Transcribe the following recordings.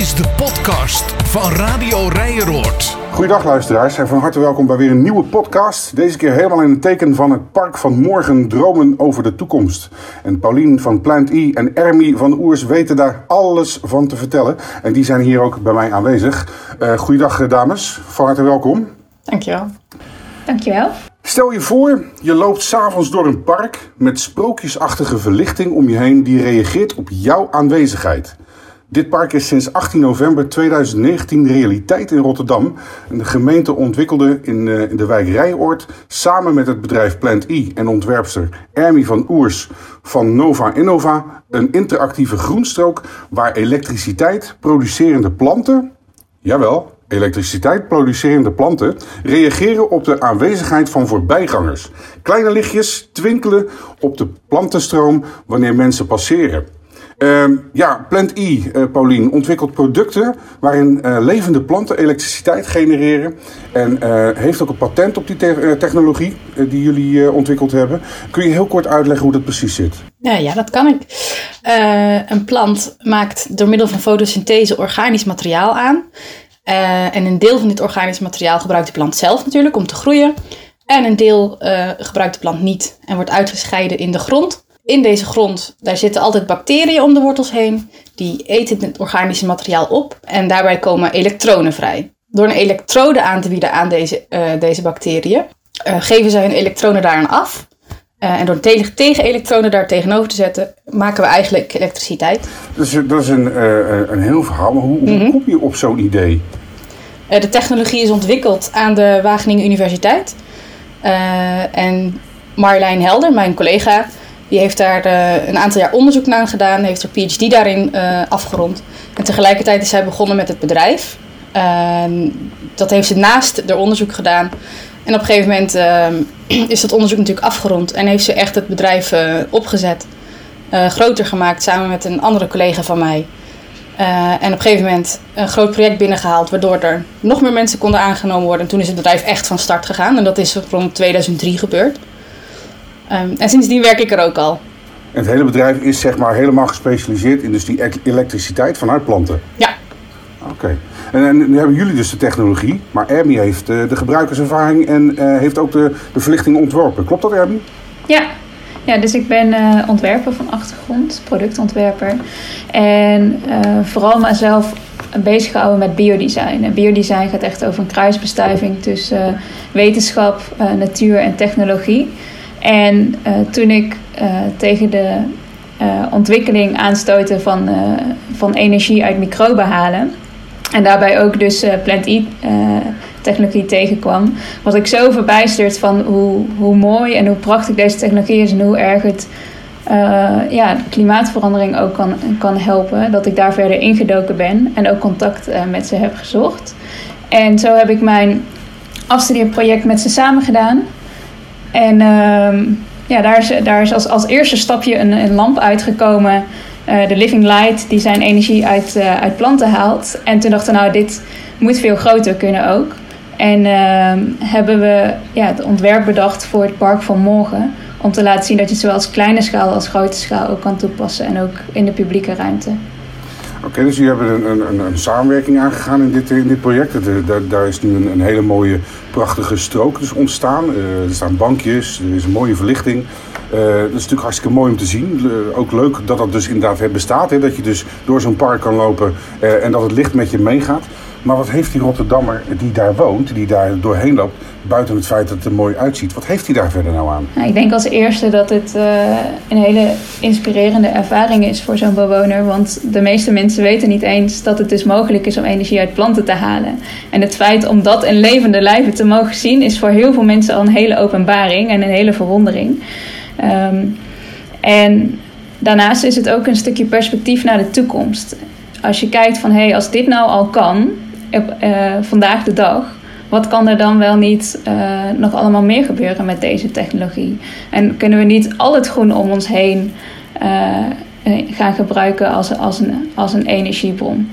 is de podcast van Radio Rijeroord. Goedendag luisteraars en van harte welkom bij weer een nieuwe podcast. Deze keer helemaal in het teken van het Park van Morgen Dromen over de Toekomst. En Paulien van Plant I en Ermi van Oers weten daar alles van te vertellen. En die zijn hier ook bij mij aanwezig. Uh, goeiedag dames, van harte welkom. Dankjewel. Dankjewel. Stel je voor, je loopt s'avonds door een park met sprookjesachtige verlichting om je heen die reageert op jouw aanwezigheid. Dit park is sinds 18 november 2019 realiteit in Rotterdam. De gemeente ontwikkelde in, uh, in de wijk Rijoord samen met het bedrijf Plant E en ontwerpster Ermi van Oers van Nova Innova een interactieve groenstrook waar elektriciteit producerende planten, jawel, elektriciteit producerende planten reageren op de aanwezigheid van voorbijgangers. Kleine lichtjes twinkelen op de plantenstroom wanneer mensen passeren. Uh, ja, Plant E, uh, Paulien, ontwikkelt producten waarin uh, levende planten elektriciteit genereren. En uh, heeft ook een patent op die te technologie die jullie ontwikkeld hebben. Kun je heel kort uitleggen hoe dat precies zit? Ja, ja dat kan ik. een plant maakt door middel van fotosynthese organisch materiaal aan. en een deel van dit organisch materiaal gebruikt de plant zelf natuurlijk om te groeien. En een deel gebruikt de plant niet en wordt uitgescheiden in de grond in deze grond, daar zitten altijd bacteriën om de wortels heen. Die eten het organische materiaal op en daarbij komen elektronen vrij. Door een elektrode aan te bieden aan deze, uh, deze bacteriën, uh, geven zij hun elektronen daaraan af. Uh, en door tegen, tegen elektronen daar tegenover te zetten, maken we eigenlijk elektriciteit. Dus dat is een, een heel verhaal. Hoe, hoe mm -hmm. kom je op zo'n idee? de technologie is ontwikkeld aan de Wageningen Universiteit. en Marjolein Helder, mijn collega, die heeft daar uh, een aantal jaar onderzoek naar gedaan, heeft haar PhD daarin uh, afgerond. En tegelijkertijd is zij begonnen met het bedrijf. Uh, dat heeft ze naast haar onderzoek gedaan. En op een gegeven moment ehm, is dat onderzoek natuurlijk afgerond en heeft ze echt het bedrijf eh, opgezet, groter gemaakt samen met een andere collega van mij. en op een gegeven moment een groot project binnengehaald, waardoor er nog meer mensen konden aangenomen worden. En toen is het bedrijf echt van start gegaan en dat is rond 2003 gebeurd. Um, en sindsdien werk ik er ook al. En het hele bedrijf is zeg maar helemaal gespecialiseerd in dus die elektriciteit vanuit planten? Ja. Oké. Okay. En, en, nu hebben jullie dus de technologie, maar Ermi heeft de, de gebruikerservaring en uh, heeft ook de, de verlichting ontworpen. Klopt dat, Ermi? Ja. Ja, dus ik ben uh, ontwerper van achtergrond, productontwerper. En uh, vooral mezelf bezig gehouden met biodesign. En biodesign gaat echt over een kruisbestuiving tussen wetenschap, natuur en technologie. En uh, toen ik uh, tegen de uh, ontwikkeling aanstootte van, van energie uit microben halen. En daarbij ook dus Plant E technologie tegenkwam. Was ik zo verbijsterd van hoe, hoe mooi en hoe prachtig deze technologie is. En hoe erg het ja, klimaatverandering ook kan, kan helpen. Dat ik daar verder ingedoken ben. En ook contact met ze heb gezocht. En zo heb ik mijn afstudeerproject met ze samen gedaan. En uh, ja, daar is, daar is als, als eerste stapje een, een lamp uitgekomen. Uh, de Living Light, die zijn energie uit, uh, uit planten haalt. En toen dachten we, nou, dit moet veel groter kunnen ook. En uh, hebben we ja, het ontwerp bedacht voor het park van morgen. Om te laten zien dat je het zowel als kleine schaal als grote schaal ook kan toepassen. En ook in de publieke ruimte. Oké, dus jullie hebben een, een, een, samenwerking aangegaan in dit, in dit project. Daar, daar is nu een, een, hele mooie, prachtige strook dus ontstaan. Uh, er staan bankjes, er is een mooie verlichting. Uh, dat is natuurlijk hartstikke mooi om te zien. Ook leuk dat dat dus inderdaad bestaat. Hè? Dat je dus door zo'n park kan lopen en dat het licht met je meegaat. Maar wat heeft die Rotterdammer die daar woont, die daar doorheen loopt, buiten het feit dat het er mooi uitziet, wat heeft hij daar verder nou aan? Nou, ik denk als eerste dat het uh, een hele inspirerende ervaring is voor zo'n bewoner. Want de meeste mensen weten niet eens dat het dus mogelijk is om energie uit planten te halen. En het feit om dat in levende lijven te mogen zien, is voor heel veel mensen al een hele openbaring en een hele verwondering. Um, en daarnaast is het ook een stukje perspectief naar de toekomst. Als je kijkt van hé, hey, als dit nou al kan, op, uh, vandaag de dag, wat kan er dan wel niet uh, nog allemaal meer gebeuren met deze technologie? En kunnen we niet al het groen om ons heen uh, gaan gebruiken als, als, een, als een energiebron?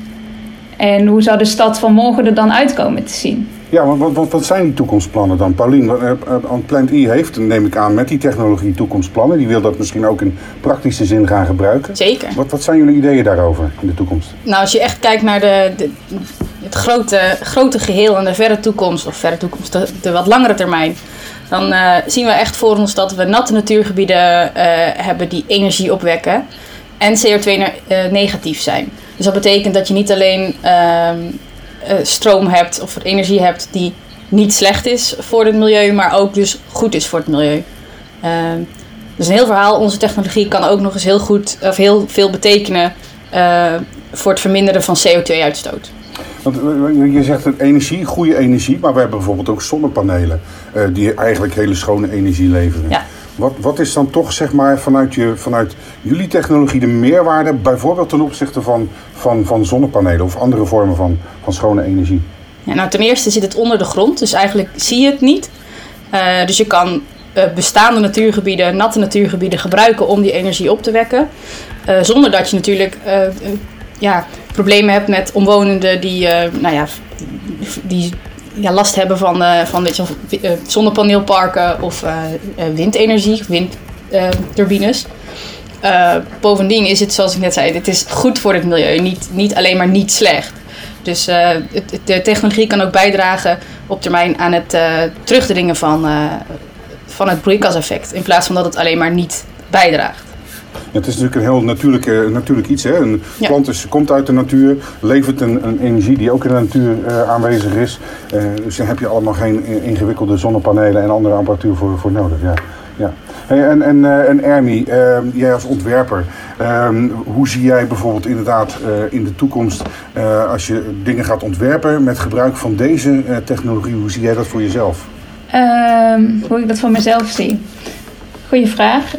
En hoe zou de stad van morgen er dan uitkomen te zien? Ja, want wat, wat zijn die toekomstplannen dan? Paulien, wat, Plant E heeft, neem ik aan, met die technologie toekomstplannen. Die wil dat misschien ook in praktische zin gaan gebruiken. Zeker. Wat, wat zijn jullie ideeën daarover in de toekomst? Nou, als je echt kijkt naar de, de het grote, grote geheel en de verre toekomst, of verre toekomst, de, wat langere termijn, dan uh, zien we echt voor ons dat we natte natuurgebieden uh, hebben die energie opwekken en CO2-negatief zijn. Dus dat betekent dat je niet alleen uh, stroom hebt of energie hebt die niet slecht is voor het milieu, maar ook dus goed is voor het milieu. Ehm, dus een heel verhaal. Onze technologie kan ook nog eens heel goed of heel veel betekenen voor het verminderen van CO2-uitstoot. Want je zegt het energie, goede energie, maar we hebben bijvoorbeeld ook zonnepanelen uh, die eigenlijk hele schone energie leveren. Ja. Wat, wat is dan toch zeg maar vanuit, je, vanuit jullie technologie de meerwaarde, bijvoorbeeld ten opzichte van, van, van zonnepanelen of andere vormen van, van schone energie? Ja, nou, ten eerste zit het onder de grond, dus eigenlijk zie je het niet. Uh, dus je kan uh, bestaande natuurgebieden, natte natuurgebieden gebruiken om die energie op te wekken. zonder dat je natuurlijk ja, problemen hebt met omwonenden die, uh, nou ja, die ja, last hebben van, uh, van weet je, uh, zonnepaneelparken of windenergie, windturbines. bovendien is het, zoals ik net zei, het is goed voor het milieu, niet, niet alleen maar niet slecht. Dus de technologie kan ook bijdragen op termijn aan het terugdringen van, van het broeikaseffect. In plaats van dat het alleen maar niet bijdraagt. Het is natuurlijk een heel natuurlijk, uh, natuurlijk iets. Hè? Een ja. plant is, komt uit de natuur, levert een, een energie die ook in de natuur uh, aanwezig is. Uh, dus daar heb je allemaal geen ingewikkelde zonnepanelen en andere apparatuur voor, voor nodig. Ja. Ja. Hey, en, en, en Ermi, jij als ontwerper, hoe zie jij bijvoorbeeld inderdaad in de toekomst, als je dingen gaat ontwerpen met gebruik van deze technologie, hoe zie jij dat voor jezelf? Um, hoe ik dat voor mezelf zie? Goeie vraag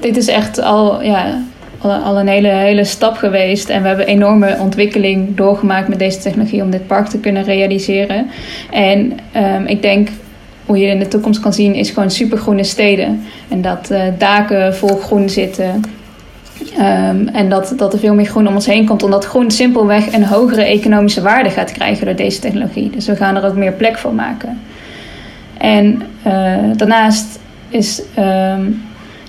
dit is echt al, ja, al, een hele, hele stap geweest. En we hebben enorme ontwikkeling doorgemaakt met deze technologie om dit park te kunnen realiseren. En um, ik denk hoe je in de toekomst kan zien, is gewoon supergroene steden. En dat uh, daken vol groen zitten. Um, en dat, dat er veel meer groen om ons heen komt, omdat groen simpelweg een hogere economische waarde gaat krijgen door deze technologie. Dus we gaan er ook meer plek voor maken. En uh, daarnaast is um,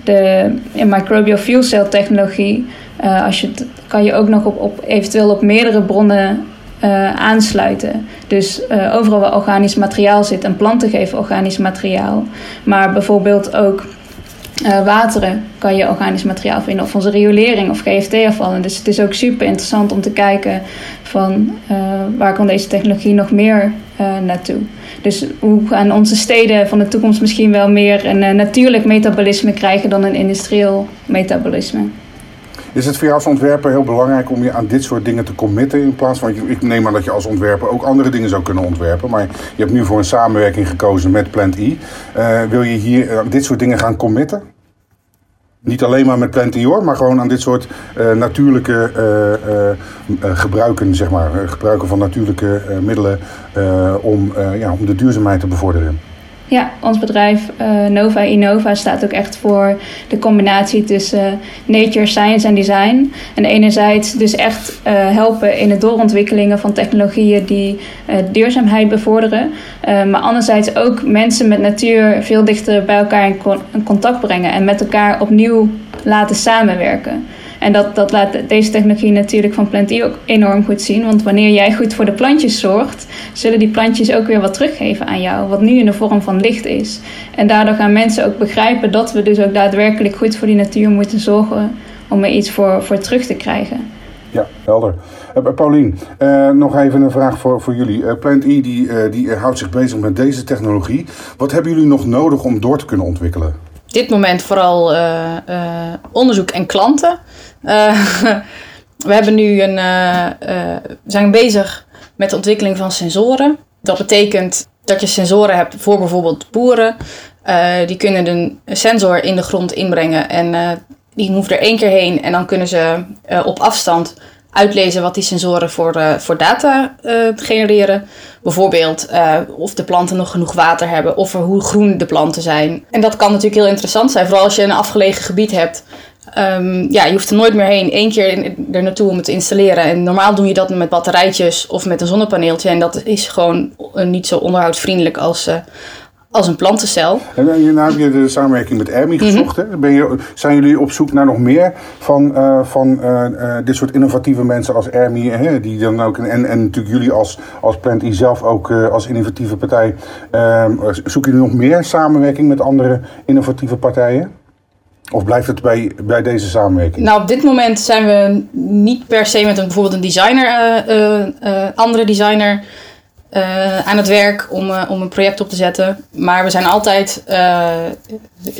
de in microbial fuel cell technologie, uh, als je kan je ook nog op, op eventueel op meerdere bronnen uh, aansluiten. Dus uh, overal waar organisch materiaal zit, en planten geven organisch materiaal. Maar bijvoorbeeld ook wateren kan je organisch materiaal vinden, of onze riolering of GFT-afvallen. Dus het is ook super interessant om te kijken van waar kan deze technologie nog meer naartoe. Dus hoe gaan onze steden van de toekomst misschien wel meer een uh, natuurlijk metabolisme krijgen dan een industrieel metabolisme? Is het voor jou als ontwerper heel belangrijk om je aan dit soort dingen te committen? In plaats van, ik neem aan dat je als ontwerper ook andere dingen zou kunnen ontwerpen. Maar je hebt nu voor een samenwerking gekozen met Plant E. Uh, wil je hier aan dit soort dingen gaan committen? Niet alleen maar met Plant E hoor, maar gewoon aan dit soort uh, natuurlijke uh, gebruiken, zeg maar. gebruiken van natuurlijke middelen om, ja, om de duurzaamheid te bevorderen. Ja, ons bedrijf uh, Nova Innova staat ook echt voor de combinatie tussen nature, science en design. En enerzijds dus echt uh, helpen in de doorontwikkelingen van technologieën die duurzaamheid bevorderen. maar anderzijds ook mensen met natuur veel dichter bij elkaar in contact brengen en met elkaar opnieuw laten samenwerken. En dat, dat laat deze technologie natuurlijk van Plantie ook enorm goed zien. Want wanneer jij goed voor de plantjes zorgt, zullen die plantjes ook weer wat teruggeven aan jou. Wat nu in de vorm van licht is. En daardoor gaan mensen ook begrijpen dat we dus ook daadwerkelijk goed voor die natuur moeten zorgen om er iets voor, voor terug te krijgen. Ja, helder. Uh, Paulien, uh, nog even een vraag voor, voor jullie. Uh, Plant E die, die houdt zich bezig met deze technologie. Wat hebben jullie nog nodig om door te kunnen ontwikkelen? Dit moment vooral onderzoek en klanten. Uh, we hebben nu een, zijn bezig met de ontwikkeling van sensoren. Dat betekent dat je sensoren hebt voor bijvoorbeeld boeren. die kunnen een sensor in de grond inbrengen en die hoeven er één keer heen. En dan kunnen ze op afstand uitlezen wat die sensoren voor, voor data genereren. Bijvoorbeeld of de planten nog genoeg water hebben of hoe groen de planten zijn. En dat kan natuurlijk heel interessant zijn, vooral als je een afgelegen gebied hebt Ehm, ja, je hoeft er nooit meer heen. Eén keer er naartoe om het te installeren. En normaal doe je dat met batterijtjes of met een zonnepaneeltje. En dat is gewoon eh, niet zo onderhoudsvriendelijk als, eh, als een plantencel. En nou heb je de samenwerking met Ermi Mhm. gezocht. Hè? Ben je, zijn jullie op zoek naar nog meer van, eh, van eh, eh, dit soort innovatieve mensen als Ermi? Hè? Die dan ook, en, en natuurlijk jullie als, als Plant E zelf ook als innovatieve partij. Ehm, zoeken jullie nog meer samenwerking met andere innovatieve partijen? Of blijft het bij, bij deze samenwerking? Nou, op dit moment zijn we niet per se met een, bijvoorbeeld een designer, andere designer eh, aan het werk om, eh, om een project op te zetten. Maar we zijn altijd eh,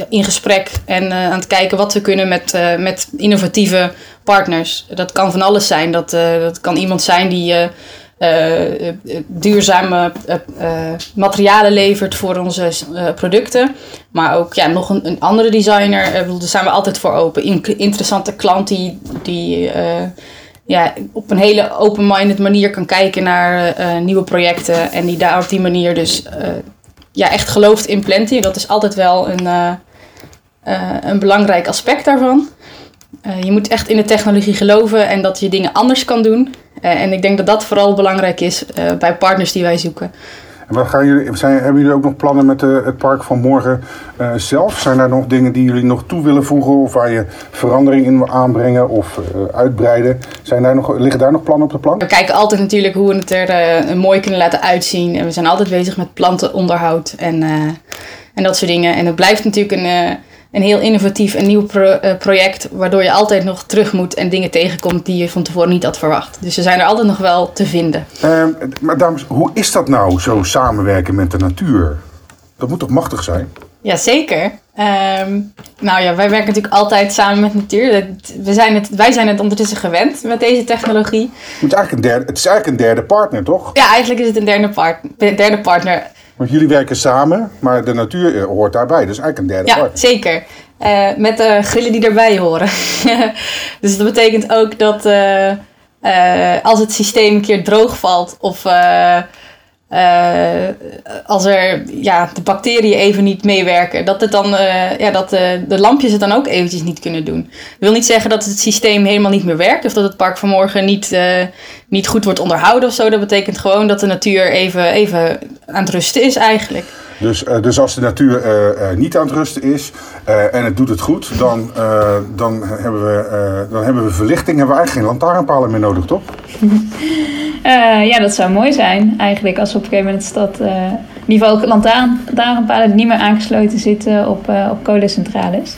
in gesprek en aan het kijken wat we kunnen met, met innovatieve partners. Dat kan van alles zijn. Dat, dat kan iemand zijn die duurzame materialen levert voor onze producten. Maar ook ja, nog een, een andere designer. daar zijn we altijd voor open. In- interessante klant die, die ja, op een hele open-minded manier kan kijken naar eh, nieuwe projecten. En die daar op die manier dus eh, ja, echt gelooft in Plenty. Dat is altijd wel een, eh, een belangrijk aspect daarvan. Je moet echt in de technologie geloven en dat je dingen anders kan doen. En ik denk dat dat vooral belangrijk is bij partners die wij zoeken. En wat gaan jullie, zijn, hebben jullie ook nog plannen met eh, het park van morgen eh, zelf? Zijn er nog dingen die jullie nog toe willen voegen of waar je verandering in wil aanbrengen of eh, uitbreiden? Zijn daar nog, liggen daar nog plannen op de plank? We kijken altijd natuurlijk hoe we het er mooi kunnen laten uitzien. En we zijn altijd bezig met plantenonderhoud en, en dat soort dingen. En het blijft natuurlijk een, een heel innovatief en nieuw pro- eh, project. Waardoor je altijd nog terug moet en dingen tegenkomt die je van tevoren niet had verwacht. Dus ze zijn er altijd nog wel te vinden. Ehm, maar dames, hoe is dat nou, zo samenwerken met de natuur? Dat moet toch machtig zijn? Jazeker. Ehm nou ja, wij werken natuurlijk altijd samen met natuur. We zijn het, wij zijn het ondertussen gewend met deze technologie. Het is eigenlijk een derde, het is eigenlijk een derde partner, toch? Ja, eigenlijk is het een derde, part, een derde partner. Want jullie werken samen, maar de natuur eh, hoort daarbij. Dus eigenlijk een derde Ja, partner. zeker. Eh, met de grillen die erbij horen. dus dat betekent ook dat eh, als het systeem een keer droog valt of eh, eh, als er ja, de bacteriën even niet meewerken, dat, het dan, eh, ja, dat de, de lampjes het dan ook eventjes niet kunnen doen. Dat wil niet zeggen dat het systeem helemaal niet meer werkt of dat het park vanmorgen niet, eh, niet goed wordt onderhouden of zo. Dat betekent gewoon dat de natuur even, even aan het rusten is eigenlijk. Dus, eh, dus als de natuur eh, eh, niet aan het rusten is en het doet het goed, dan, dan, hebben we, dan hebben we verlichting. Hebben we eigenlijk geen lantaarnpalen meer nodig, toch? Ja, dat zou mooi zijn eigenlijk als we op een gegeven moment eh in ieder geval lantaarnpalen die niet meer aangesloten zitten op, op kolencentrales.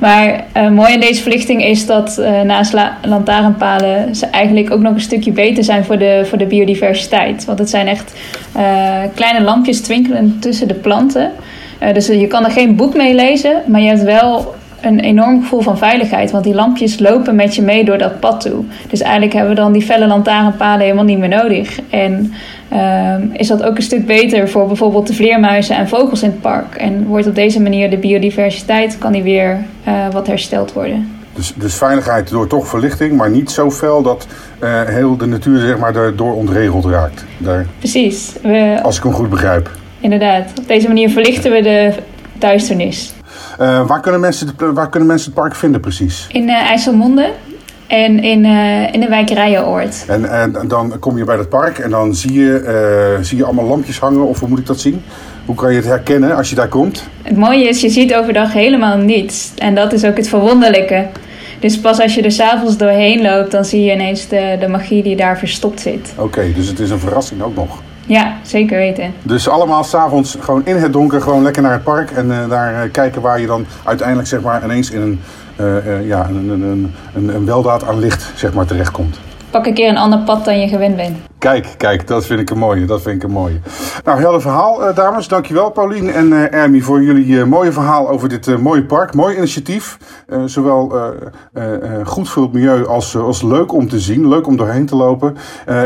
Maar eh, mooi aan deze verlichting is dat eh, naast la- lantaarnpalen ze eigenlijk ook nog een stukje beter zijn voor de, voor de biodiversiteit. Want het zijn echt eh, kleine lampjes twinkelen tussen de planten. Dus je kan er geen boek mee lezen, maar je hebt wel een enorm gevoel van veiligheid. Want die lampjes lopen met je mee door dat pad toe. Dus eigenlijk hebben we dan die felle lantaarnpalen helemaal niet meer nodig. En ehm, is dat ook een stuk beter voor bijvoorbeeld de vleermuizen en vogels in het park. En wordt op deze manier de biodiversiteit, kan die weer eh, wat hersteld worden. Dus, dus veiligheid door toch verlichting, maar niet zo fel dat eh, heel de natuur zeg maar, daardoor ontregeld raakt. Daar, Precies, we, als ik hem goed begrijp. inderdaad. Op deze manier verlichten we de duisternis. Eh, waar, kunnen mensen, het- waar kunnen mensen het park vinden precies? In IJsselmonde en in, eh, in de wijk Rijenoord. En, en dan kom je bij het park en dan zie je, eh, zie je allemaal lampjes hangen, of hoe moet ik dat zien? Hoe kan je het herkennen als je daar komt? Het mooie is, je ziet overdag helemaal niets. En dat is ook het verwonderlijke. Dus pas als je er s'avonds doorheen loopt, dan zie je ineens de, de magie die daar verstopt zit. Oké, dus het is een verrassing ook nog. Ja, zeker weten. Dus allemaal s'avonds gewoon in het donker gewoon lekker naar het park en eh, daar kijken waar je dan uiteindelijk zeg maar ineens in een, ja, een, een, een, een, een weldaad aan licht zeg maar terechtkomt. Pak een keer een ander pad dan je gewend bent. Kijk, kijk, dat vind ik een mooie. Dat vind ik een mooie. Nou, helder verhaal, eh, dames. Dankjewel, Paulien en eh voor jullie eh, mooie verhaal over dit eh, mooie park. Mooi initiatief. Zowel goed voor het milieu als, als leuk om te zien. Leuk om doorheen te lopen.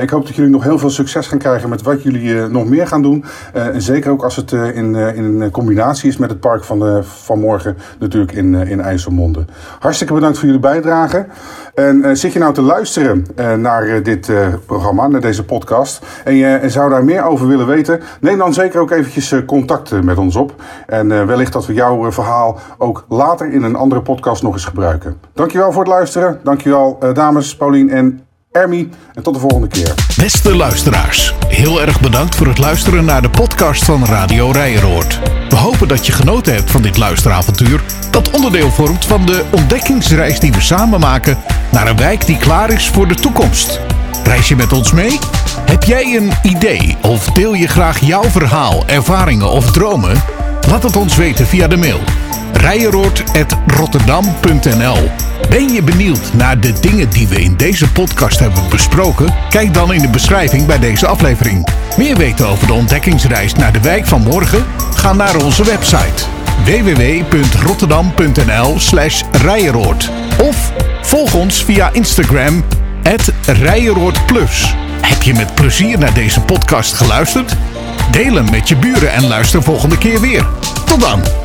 Ik hoop dat jullie nog heel veel succes gaan krijgen met wat jullie nog meer gaan doen. En zeker ook als het in, in combinatie is met het park van, van morgen. Natuurlijk in, in IJsselmonde. Hartstikke bedankt voor jullie bijdrage. En zit je nou te luisteren naar dit programma, naar deze podcast, en je zou daar meer over willen weten, neem dan zeker ook eventjes eh, contact eh, met ons op. En eh, wellicht dat we jouw verhaal ook later in een andere podcast nog eens gebruiken. Dankjewel voor het luisteren. Dankjewel dames, Paulien en Ermi. En tot de volgende keer. Beste luisteraars, heel erg bedankt voor het luisteren naar de podcast van Radio Rijeroord. We hopen dat je genoten hebt van dit luisteravontuur, dat onderdeel vormt van de ontdekkingsreis die we samen maken naar een wijk die klaar is voor de toekomst. Reis je met ons mee? Heb jij een idee of deel je graag jouw verhaal, ervaringen of dromen? Laat het ons weten via de mail rijeroord.rotterdam.nl Ben je benieuwd naar de dingen die we in deze podcast hebben besproken? Kijk dan in de beschrijving bij deze aflevering. Meer weten over de ontdekkingsreis naar de wijk van morgen? Ga naar onze website www.rotterdam.nl slash Of volg ons via Instagram rijeroordplus. Heb je met plezier naar deze podcast geluisterd? Deel hem met je buren en luister volgende keer weer. Tot dan!